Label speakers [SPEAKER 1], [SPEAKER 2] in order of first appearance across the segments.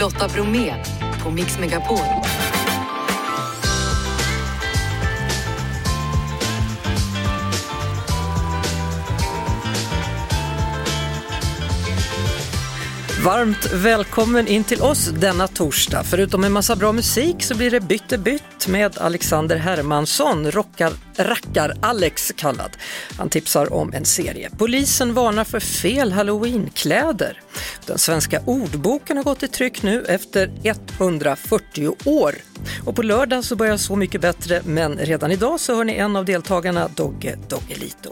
[SPEAKER 1] Lotta Bromé på Mix Megapol.
[SPEAKER 2] Varmt välkommen in till oss denna torsdag. Förutom en massa bra musik så blir det Bytte bytt med Alexander Hermansson, rockar, rackar-Alex kallad. Han tipsar om en serie. Polisen varnar för fel halloweenkläder. Den svenska ordboken har gått i tryck nu efter 140 år. Och på lördag så börjar Så mycket bättre, men redan idag så hör ni en av deltagarna, Dogge Doggelito.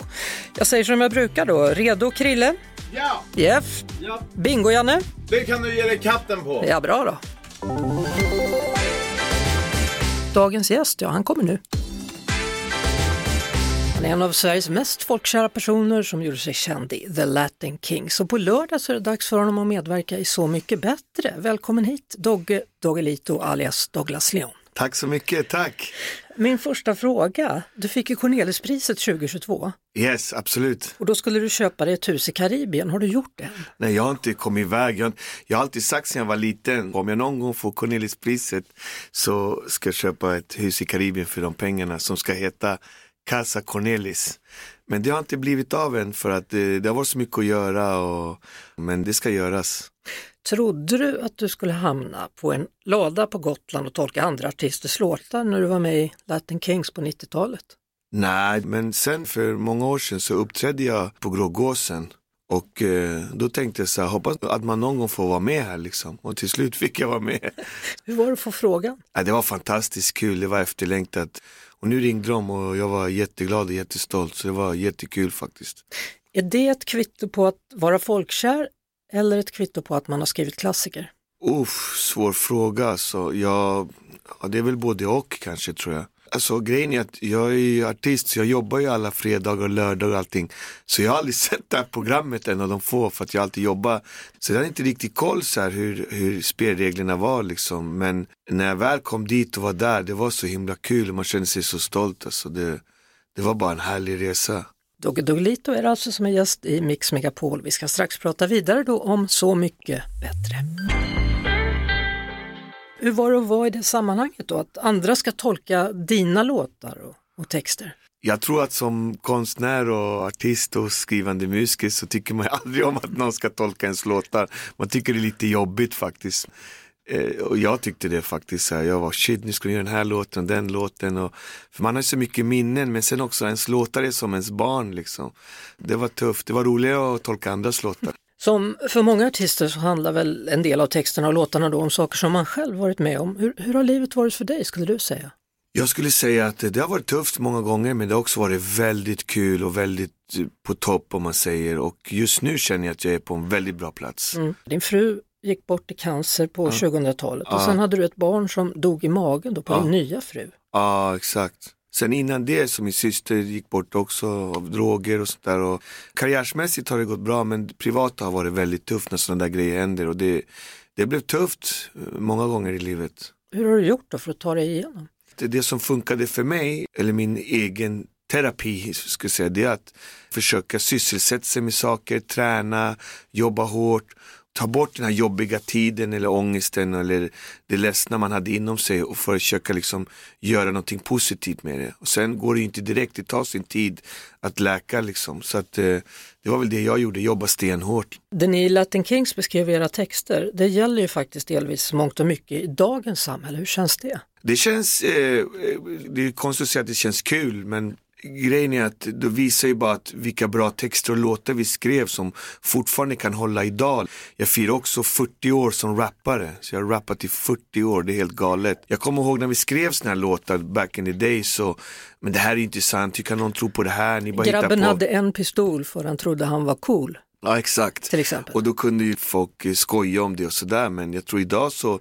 [SPEAKER 2] Jag säger som jag brukar då, redo Krille?
[SPEAKER 3] Ja,
[SPEAKER 2] Jeff?
[SPEAKER 3] ja,
[SPEAKER 2] Bingo-Janne?
[SPEAKER 3] det kan du ge dig katten på.
[SPEAKER 2] Ja, bra då. Dagens gäst, ja han kommer nu. Han är en av Sveriges mest folkkära personer som gjorde sig känd i The Latin Kings och på lördag så är det dags för honom att medverka i Så mycket bättre. Välkommen hit Dogge Doggelito alias Douglas Leon.
[SPEAKER 4] Tack så mycket, tack.
[SPEAKER 2] Min första fråga, du fick ju Cornelispriset 2022
[SPEAKER 4] Yes, absolut.
[SPEAKER 2] och då skulle du köpa dig ett hus i Karibien, har du gjort det?
[SPEAKER 4] Nej, jag har inte kommit iväg. Jag, jag har alltid sagt sedan jag var liten, om jag någon gång får Cornelispriset så ska jag köpa ett hus i Karibien för de pengarna som ska heta Casa Cornelis. Men det har inte blivit av än för att det, det har varit så mycket att göra, och, men det ska göras.
[SPEAKER 2] Trodde du att du skulle hamna på en lada på Gotland och tolka andra artisters låtar när du var med i Latin Kings på 90-talet?
[SPEAKER 4] Nej, men sen för många år sedan så uppträdde jag på Grågåsen och eh, då tänkte jag så här, hoppas att man någon gång får vara med här liksom. Och till slut fick jag vara med.
[SPEAKER 2] Hur var det att få frågan?
[SPEAKER 4] Ja, det var fantastiskt kul, det var efterlängtat. Och nu ringde de och jag var jätteglad och jättestolt, så det var jättekul faktiskt.
[SPEAKER 2] Är det ett kvitto på att vara folkkär eller ett kvitto på att man har skrivit klassiker?
[SPEAKER 4] Uff, svår fråga alltså. Jag, ja, det är väl både och kanske tror jag. Alltså grejen är att jag är ju artist så jag jobbar ju alla fredagar och lördagar och allting. Så jag har aldrig sett det här programmet en av de få för att jag alltid jobbar. Så jag har inte riktigt koll så här hur, hur spelreglerna var liksom. Men när jag väl kom dit och var där, det var så himla kul och man kände sig så stolt. Alltså det, det var bara en härlig resa.
[SPEAKER 2] Dogge Doggelito är alltså som är gäst i Mix Megapol. Vi ska strax prata vidare då om Så mycket bättre. Hur var det att vara i det sammanhanget då? Att andra ska tolka dina låtar och, och texter?
[SPEAKER 4] Jag tror att som konstnär och artist och skrivande musiker så tycker man aldrig om att någon ska tolka ens låtar. Man tycker det är lite jobbigt faktiskt. Eh, och jag tyckte det faktiskt, så här, jag var shit nu ska vi göra den här låten och den låten. Och, för man har så mycket minnen men sen också ens låtar är som ens barn liksom. Det var tufft, det var roligare att tolka andras låtar.
[SPEAKER 2] Som för många artister så handlar väl en del av texterna och låtarna då om saker som man själv varit med om. Hur, hur har livet varit för dig skulle du säga?
[SPEAKER 4] Jag skulle säga att det har varit tufft många gånger men det har också varit väldigt kul och väldigt eh, på topp om man säger och just nu känner jag att jag är på en väldigt bra plats.
[SPEAKER 2] Mm. Din fru gick bort i cancer på 2000-talet och
[SPEAKER 4] Ja.
[SPEAKER 2] sen hade du ett barn som dog i magen då på
[SPEAKER 4] Ja.
[SPEAKER 2] din nya fru.
[SPEAKER 4] Ja, exakt. Sen innan det så min syster gick bort också av droger och sånt där. Och karriärsmässigt har det gått bra men privat har varit väldigt tufft när sådana där grejer händer. Och det, det blev tufft eh, många gånger i livet.
[SPEAKER 2] Hur har du gjort då för att ta dig igenom?
[SPEAKER 4] Det, det som funkade för mig, eller min egen terapi, jag säga, det är att försöka sysselsätta sig med saker, träna, jobba hårt, ta bort den här jobbiga tiden eller ångesten eller det ledsna man hade inom sig och försöka liksom göra någonting positivt med det. Och sen går det ju inte direkt, det tar sin tid att läka liksom. Så att eh, det var väl det jag gjorde, jobba stenhårt.
[SPEAKER 2] Det ni i Latin Kings beskrev i era texter, det gäller ju faktiskt delvis mångt och mycket i dagens samhälle. Hur känns det?
[SPEAKER 4] Det känns, eh, det är konstigt att säga att det känns kul men grejen är att det visar ju bara att vilka bra texter och låtar vi skrev som fortfarande kan hålla idag. Jag firar också 40 år som rappare, så jag har rappat i 40 år, det är helt galet. Jag kommer ihåg när vi skrev såna här låtar back in the day så, men det här är inte sant, hur kan någon tro på det här? Ni bara
[SPEAKER 2] Grabben
[SPEAKER 4] på.
[SPEAKER 2] hade en pistol för han trodde han var cool,
[SPEAKER 4] Ja exakt.
[SPEAKER 2] till exempel.
[SPEAKER 4] Och då kunde ju folk eh, skoja om det och sådär men jag tror idag så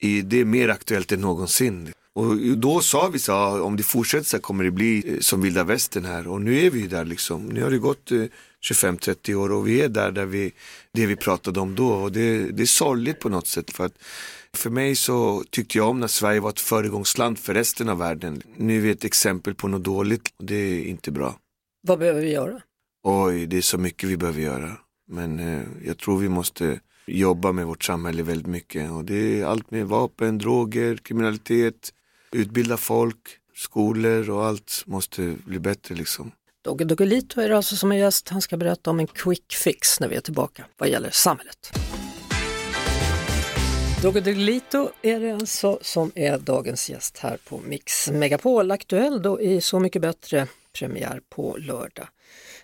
[SPEAKER 4] är det mer aktuellt än någonsin. Och då sa vi så ja, om det fortsätter så kommer det bli eh, som vilda västern här och nu är vi där liksom. Nu har det gått eh, 25-30 år och vi är där, där vi, det vi pratade om då och det, det är sorgligt på något sätt för att för mig så tyckte jag om när Sverige var ett föregångsland för resten av världen. Nu är vi ett exempel på något dåligt och det är inte bra.
[SPEAKER 2] Vad behöver vi göra?
[SPEAKER 4] Oj, det är så mycket vi behöver göra. Men eh, jag tror vi måste jobba med vårt samhälle väldigt mycket och det är allt med vapen, droger, kriminalitet, utbilda folk, skolor och allt måste bli bättre liksom.
[SPEAKER 2] Dogge Doggelito är det alltså som är gäst. Han ska berätta om en quick fix när vi är tillbaka vad gäller samhället. Dogge Doggelito är det alltså som är dagens gäst här på Mix Megapol. Aktuell då i Så mycket bättre premiär på lördag.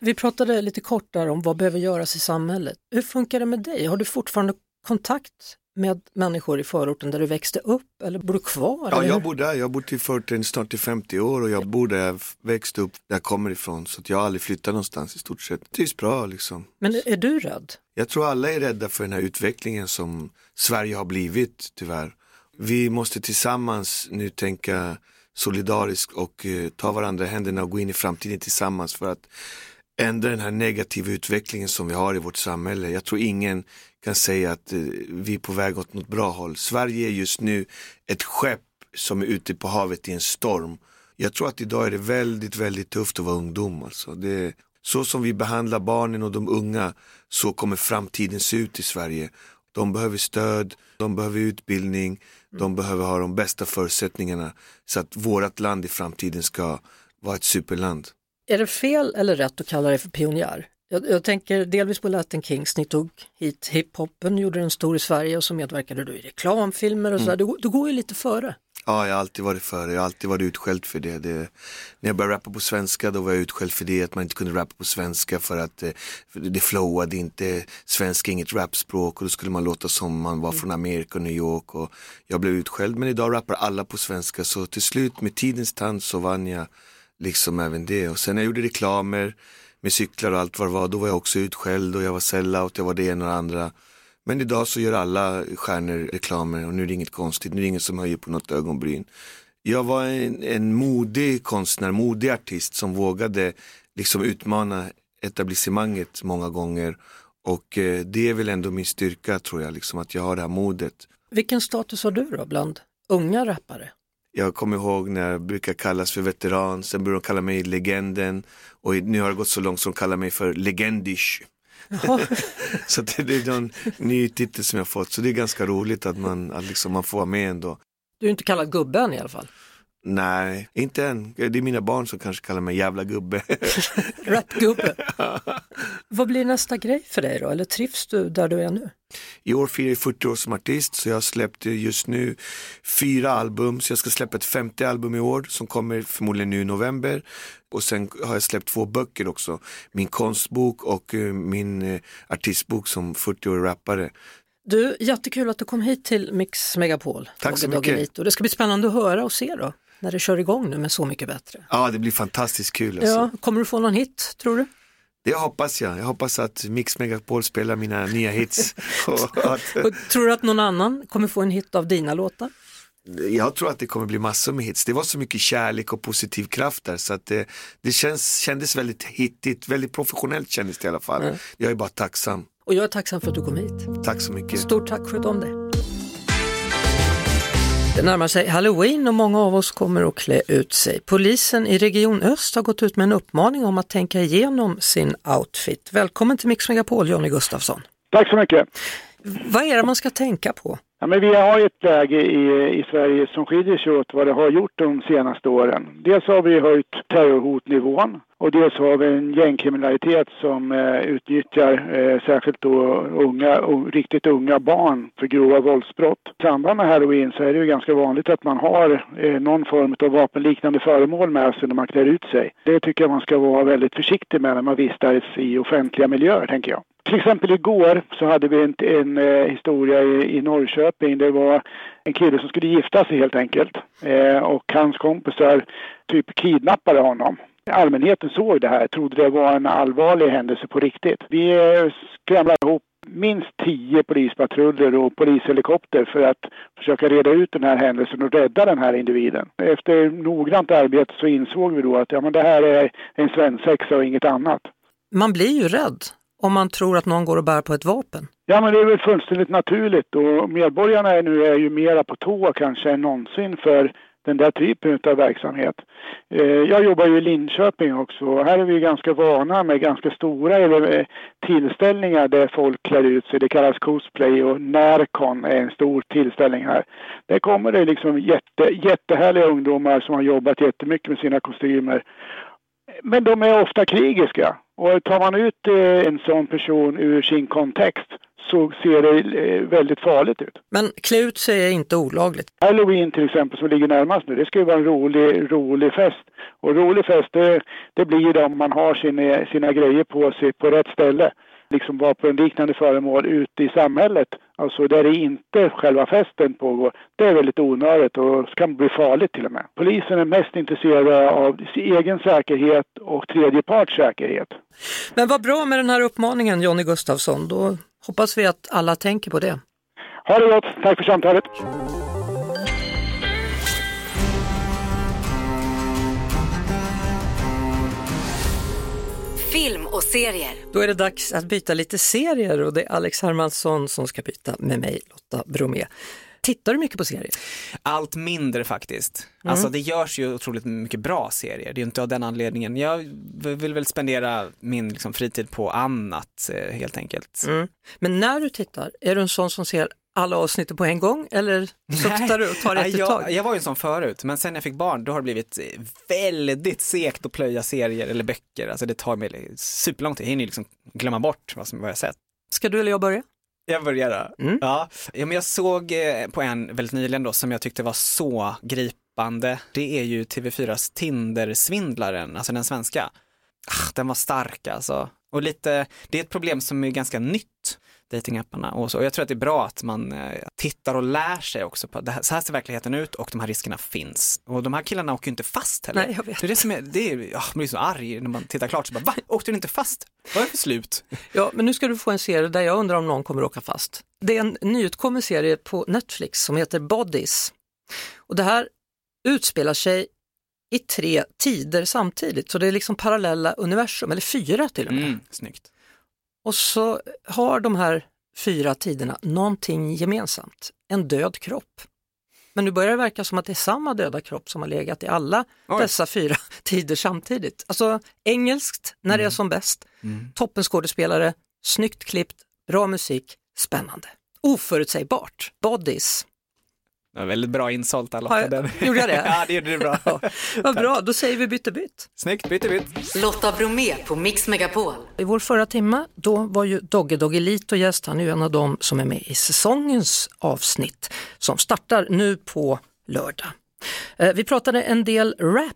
[SPEAKER 2] Vi pratade lite kort där om vad behöver göras i samhället. Hur funkar det med dig? Har du fortfarande kontakt med människor i förorten där du växte upp eller bor du kvar?
[SPEAKER 4] Ja, jag bor där. Jag har bott i förorten snart i 50 år och jag bor där jag växte upp, där jag kommer ifrån. Så jag har aldrig flyttat någonstans i stort sett. Trivs bra liksom.
[SPEAKER 2] Men är du rädd?
[SPEAKER 4] Jag tror alla är rädda för den här utvecklingen som Sverige har blivit tyvärr. Vi måste tillsammans nu tänka solidariskt och eh, ta varandra i händerna och gå in i framtiden tillsammans för att ändra den här negativa utvecklingen som vi har i vårt samhälle. Jag tror ingen kan säga att eh, vi är på väg åt något bra håll. Sverige är just nu ett skepp som är ute på havet i en storm. Jag tror att idag är det väldigt, väldigt tufft att vara ungdom. Alltså. Det, så som vi behandlar barnen och de unga, så kommer framtiden se ut i Sverige. De behöver stöd, de behöver utbildning, de behöver ha de bästa förutsättningarna så att vårt land i framtiden ska vara ett superland.
[SPEAKER 2] Är det fel eller rätt att kalla dig för pionjär? Jag, jag tänker delvis på Latin Kings, ni tog hit hiphopen, gjorde den stor i Sverige och så medverkade du i reklamfilmer och sådär. Du, du går ju lite före.
[SPEAKER 4] Ja, jag har alltid varit före, jag har alltid varit utskälld för det. det. När jag började rappa på svenska då var jag utskälld för det, att man inte kunde rappa på svenska för att eh, för det flowade inte, svenska är inget rapspråk och då skulle man låta som man var från Amerika och New York och jag blev utskälld. Men idag rappar alla på svenska så till slut med tidens tand så vann jag liksom även det. Och sen när jag gjorde reklamer med cyklar och allt vad det var, då var jag också utskälld och jag var sellout, jag var det ena och det andra. Men idag så gör alla stjärnor reklamer och nu är det inget konstigt, nu är det ingen som höjer på något ögonbryn. Jag var en, en modig konstnär, modig artist som vågade liksom utmana etablissemanget många gånger och eh, det är väl ändå min styrka tror jag, liksom, att jag har det här modet.
[SPEAKER 2] Vilken status har du då bland unga rappare?
[SPEAKER 4] Jag kommer ihåg när jag brukar kallas för veteran, sen började de kalla mig legenden och nu har det gått så långt som de kallar mig för legendish. Så det, det är någon ny titel som jag fått, så det är ganska roligt att man, att liksom, man får vara med ändå.
[SPEAKER 2] Du är inte kallad gubben i alla fall.
[SPEAKER 4] Nej, inte än. Det är mina barn som kanske kallar mig jävla gubbe.
[SPEAKER 2] Rapgubbe. Vad blir nästa grej för dig då? Eller trivs du där du är nu?
[SPEAKER 4] I år firar jag 40 år som artist så jag har släppt just nu fyra album. Så jag ska släppa ett femte album i år som kommer förmodligen nu i november. Och sen har jag släppt två böcker också. Min konstbok och eh, min eh, artistbok som 40-årig rappare.
[SPEAKER 2] Du, jättekul att du kom hit till Mix Megapol.
[SPEAKER 4] Tack så mycket.
[SPEAKER 2] Doggelito. Det ska bli spännande att höra och se då, när det kör igång nu med Så mycket bättre.
[SPEAKER 4] Ja, det blir fantastiskt kul. Alltså.
[SPEAKER 2] Ja, kommer du få någon hit, tror du?
[SPEAKER 4] Det hoppas jag. Jag hoppas att Mix Megapol spelar mina nya hits. och att,
[SPEAKER 2] Och tror du att någon annan kommer få en hit av dina låtar?
[SPEAKER 4] jag tror att det kommer bli massor med hits. Det var så mycket kärlek och positiv kraft där så att det, det känns, kändes väldigt hittigt, väldigt professionellt kändes det i alla fall.
[SPEAKER 2] Mm.
[SPEAKER 4] Jag är bara tacksam.
[SPEAKER 2] Och jag är tacksam för att du kom hit.
[SPEAKER 4] Tack så mycket.
[SPEAKER 2] Stort tack, sköt om dig. Det närmar sig halloween och många av oss kommer att klä ut sig. Polisen i Region Öst har gått ut med en uppmaning om att tänka igenom sin outfit. Välkommen till Mix Megapol, Johnny Gustafsson.
[SPEAKER 5] Tack så mycket.
[SPEAKER 2] Vad är det man ska tänka på?
[SPEAKER 5] Ja, men vi har ett läge i, i Sverige som skiljer sig åt vad det har gjort de senaste åren. Dels har vi höjt terrorhotnivån och dels har vi en gängkriminalitet som eh, utnyttjar eh, särskilt då unga, riktigt unga barn för grova våldsbrott. I samband med halloween så är det ju ganska vanligt att man har eh, någon form av vapenliknande föremål med sig när man klär ut sig. Det tycker jag man ska vara väldigt försiktig med när man vistas i offentliga miljöer, tänker jag. Till exempel igår så hade vi en, en eh, historia i, i Norrköping. Det var en kille som skulle gifta sig helt enkelt. Eh, och hans kompisar typ kidnappade honom. Allmänheten såg det här, trodde det var en allvarlig händelse på riktigt. Vi eh, skramlade ihop minst tio polispatruller och polishelikopter för att försöka reda ut den här händelsen och rädda den här individen. Efter noggrant arbete så insåg vi då att ja, men det här är en svensexa och inget annat.
[SPEAKER 2] Man blir ju rädd om man tror att någon går och bär på ett vapen.
[SPEAKER 5] Ja, men det är väl fullständigt naturligt och medborgarna är nu är ju mera på tå kanske än någonsin för den där typen av verksamhet. Eh, jag jobbar ju i Linköping också. och Här är vi ganska vana med ganska stora eh, tillställningar där folk klär ut sig. Det kallas cosplay och Närcon är en stor tillställning här. Där kommer det liksom jätte, jättehärliga ungdomar som har jobbat jättemycket med sina kostymer. Men de är ofta krigiska och tar man ut eh, en sån person ur sin kontext så ser det eh, väldigt farligt ut.
[SPEAKER 2] Men klä ut sig är inte olagligt?
[SPEAKER 5] Halloween till exempel som ligger närmast nu, det ska ju vara en rolig, rolig fest. Och rolig fest det, det blir det om man har sina, sina grejer på sig på rätt ställe. Liksom vara på en liknande föremål ute i samhället, alltså där det inte själva festen pågår. Det är väldigt onödigt och kan bli farligt till och med. Polisen är mest intresserade av sin egen säkerhet och tredjeparts säkerhet.
[SPEAKER 2] Men vad bra med den här uppmaningen Jonny Gustafsson. Då Hoppas vi att alla tänker på det.
[SPEAKER 5] Ha det gott, tack för samtalet.
[SPEAKER 1] Film och serier.
[SPEAKER 2] Då är det dags att byta lite serier och det är Alex Hermansson som ska byta med mig, Lotta Bromé. Tittar du mycket på serier?
[SPEAKER 6] Allt mindre faktiskt. Mm. Alltså det görs ju otroligt mycket bra serier, det är inte av den anledningen. Jag vill väl spendera min liksom, fritid på annat eh, helt enkelt.
[SPEAKER 2] Mm. Men när du tittar, är du en sån som ser alla avsnitt på en gång eller suktar du och tar ett
[SPEAKER 6] jag,
[SPEAKER 2] tag?
[SPEAKER 6] Jag var ju en sån förut, men sen jag fick barn då har det blivit väldigt segt att plöja serier eller böcker. Alltså det tar mig superlång tid, jag hinner liksom glömma bort vad, som, vad jag sett.
[SPEAKER 2] Ska du eller jag börja?
[SPEAKER 6] Jag börjar mm. ja. ja, men jag såg eh, på en väldigt nyligen då som jag tyckte var så gripande. Det är ju TV4s Tinder-svindlaren, alltså den svenska. Ah, den var stark alltså. Och lite, det är ett problem som är ganska nytt datingapparna och så. Och jag tror att det är bra att man eh, tittar och lär sig också på det här, så här ser verkligheten ut och de här riskerna finns. Och de här killarna åker ju inte fast heller.
[SPEAKER 2] Nej, jag vet.
[SPEAKER 6] Det är det som är, det är, ja, man blir så arg när man tittar klart så bara, va, åkte du inte fast? Vad är det för slut?
[SPEAKER 2] Ja, men nu ska du få en serie där jag undrar om någon kommer åka fast. Det är en nyutkommen serie på Netflix som heter Bodies. Och det här utspelar sig i tre tider samtidigt, så det är liksom parallella universum, eller fyra till och med. Mm,
[SPEAKER 6] snyggt.
[SPEAKER 2] Och så har de här fyra tiderna någonting gemensamt, en död kropp. Men nu börjar det verka som att det är samma döda kropp som har legat i alla Oj. dessa fyra tider samtidigt. Alltså engelskt när mm. det är mm. som bäst, mm. toppenskådespelare, snyggt klippt, bra musik, spännande. Oförutsägbart, bodies,
[SPEAKER 6] Ja, väldigt bra insålt alla ja,
[SPEAKER 2] den. Gjorde jag det?
[SPEAKER 6] ja, det gjorde du bra.
[SPEAKER 2] Vad bra, då säger vi bytte bytt.
[SPEAKER 6] Snyggt, bytte bytt.
[SPEAKER 1] Lotta Bromé på Mix Megapol.
[SPEAKER 2] I vår förra timma, då var ju Dogge Doggelito gäst. Han är ju en av dem som är med i säsongens avsnitt som startar nu på lördag. Eh, vi pratade en del rap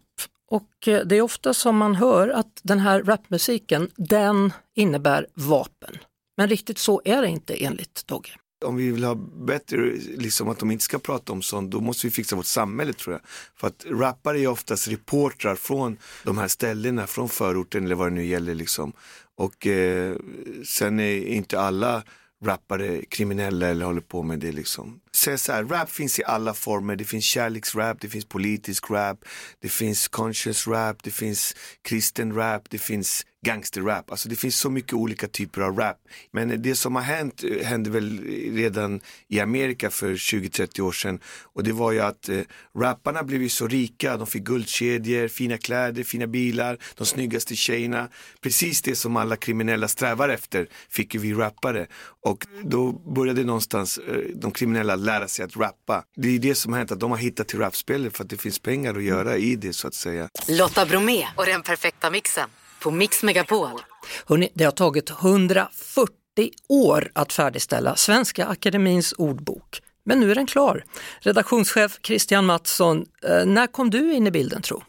[SPEAKER 2] och eh, det är ofta som man hör att den här rapmusiken, den innebär vapen. Men riktigt så är det inte enligt Dogge
[SPEAKER 4] om vi vill ha bättre, liksom att de inte ska prata om sånt, då måste vi fixa vårt samhälle tror jag. För att rappare är oftast reportrar från de här ställena, från förorten eller vad det nu gäller liksom. Och eh, sen är inte alla rappare kriminella eller håller på med det liksom. Säg så här, rap finns i alla former. Det finns kärleksrap, det finns politisk rap, det finns conscious rap, det finns kristen rap, det finns gangsterrap. Alltså det finns så mycket olika typer av rap. Men det som har hänt eh, hände väl redan i Amerika för 20-30 år sedan. Och det var ju att eh, rapparna blev ju så rika, de fick guldkedjor, fina kläder, fina bilar, de snyggaste tjejerna. Precis det som alla kriminella strävar efter fick ju vi rappare. Och då började någonstans eh, de kriminella lära sig att rappa. Det är det som har hänt, att de har hittat till rapspelet för att det finns pengar att göra i det så att säga.
[SPEAKER 1] Lotta Bromé och den perfekta mixen på Mix Megapol.
[SPEAKER 2] Hörrni, det har tagit 140 år att färdigställa Svenska Akademins ordbok. Men nu är den klar. Redaktionschef Christian Mattsson, eh, när kom du in i bilden tro?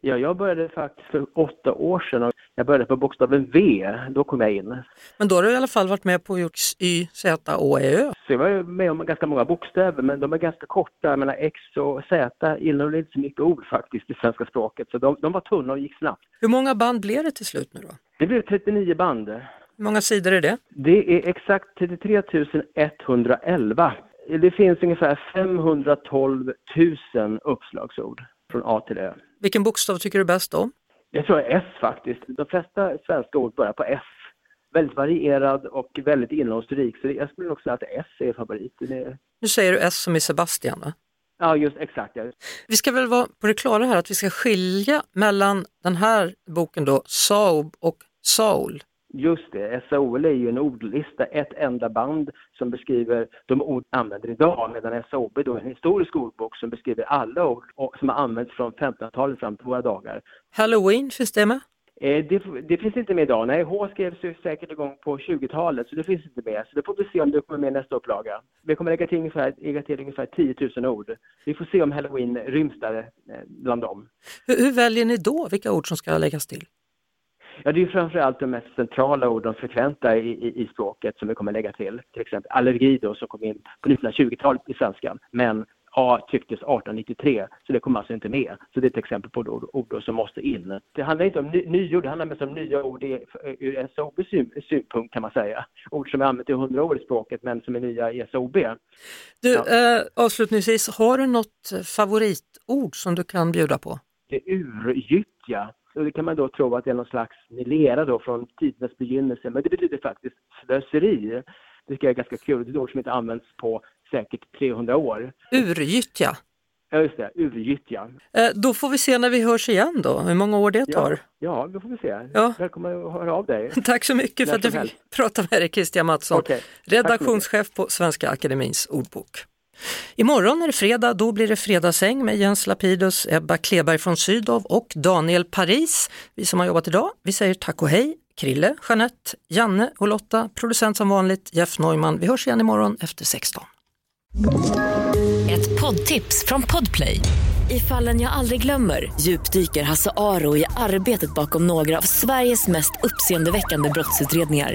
[SPEAKER 7] Ja, jag började faktiskt för åtta år sedan och jag började på bokstaven V, då kom jag in.
[SPEAKER 2] Men då har du i alla fall varit med på att gjort Y, Z, Å, E, Ö?
[SPEAKER 7] Så jag var med om ganska många bokstäver men de är ganska korta, jag menar X och Z innehåller inte så mycket ord faktiskt i svenska språket så de, de var tunna och gick snabbt.
[SPEAKER 2] Hur många band blev det till slut nu då?
[SPEAKER 7] Det blev 39 band.
[SPEAKER 2] Hur många sidor är det?
[SPEAKER 7] Det är exakt 33 111. Det finns ungefär 512 000 uppslagsord från A till Ö.
[SPEAKER 2] Vilken bokstav tycker du bäst om?
[SPEAKER 7] Jag tror S faktiskt. De flesta svenska ord börjar på S. Väldigt varierad och väldigt innehållsrik. Så jag skulle nog säga att S är favorit. Det...
[SPEAKER 2] Nu säger du S som i Sebastian va?
[SPEAKER 7] Ja, just exakt. Ja.
[SPEAKER 2] Vi ska väl vara på det klara här att vi ska skilja mellan den här boken då, Saub och Saul.
[SPEAKER 7] Just det, SAOL är ju en ordlista, ett enda band som beskriver de ord vi använder idag medan SAOB då är en historisk ordbok som beskriver alla ord som har använts från 1500-talet fram till våra dagar.
[SPEAKER 2] Halloween, finns det med?
[SPEAKER 7] Eh, det, det, finns inte med idag. Nej, H skrevs ju säkert igång på 20-talet så det finns inte med. Så det får vi se om det kommer med nästa upplaga. Vi kommer lägga till ungefär, lägga till ungefär 10 000 ord. Vi får se om halloween ryms där eh, bland dem.
[SPEAKER 2] Hur, hur väljer ni då vilka ord som ska läggas till?
[SPEAKER 7] Ja, det är framförallt de mest centrala ord, de frekventa i, i, i, språket som vi kommer lägga till. Till exempel allergi då som kom in på 1920-talet i svenskan. Men A tycktes 1893, så det kom alltså inte med. Så det är ett exempel på ord, ord som måste in. Det handlar inte om ny, nyord, det handlar mest om nya ord ur SOBs synpunkt kan man säga. Ord som är använt i hundra år i språket men som är nya i SOB.
[SPEAKER 2] Du, ja. eh, avslutningsvis, har du något favoritord som du kan bjuda på?
[SPEAKER 7] Det urgyttja. Och det kan man då tro att det är någon slags lera då från tidernas begynnelse, men det betyder faktiskt slöseri. Det tycker jag är ganska kul. Det är ett ord som inte används på säkert 300 år.
[SPEAKER 2] Urgyttja?
[SPEAKER 7] Ja, just det. Urgyttja.
[SPEAKER 2] Eh, då får vi se när vi hörs igen då, hur många år det tar.
[SPEAKER 7] Ja, ja då får vi se. Ja. Välkommen att höra av dig.
[SPEAKER 2] Tack så mycket för att du fick prata med dig Christian Mattsson, okay. redaktionschef på Svenska Akademins ordbok. Imorgon är det fredag, då blir det fredagsäng med Jens Lapidus, Ebba Kleberg från Sydow och Daniel Paris. Vi som har jobbat idag, vi säger tack och hej. Krille, Jeanette, Janne och Lotta, producent som vanligt, Jeff Neumann. Vi hörs igen imorgon efter 16.
[SPEAKER 8] Ett poddtips från Podplay. I fallen jag aldrig glömmer djupdyker Hasse Aro i arbetet bakom några av Sveriges mest uppseendeväckande brottsutredningar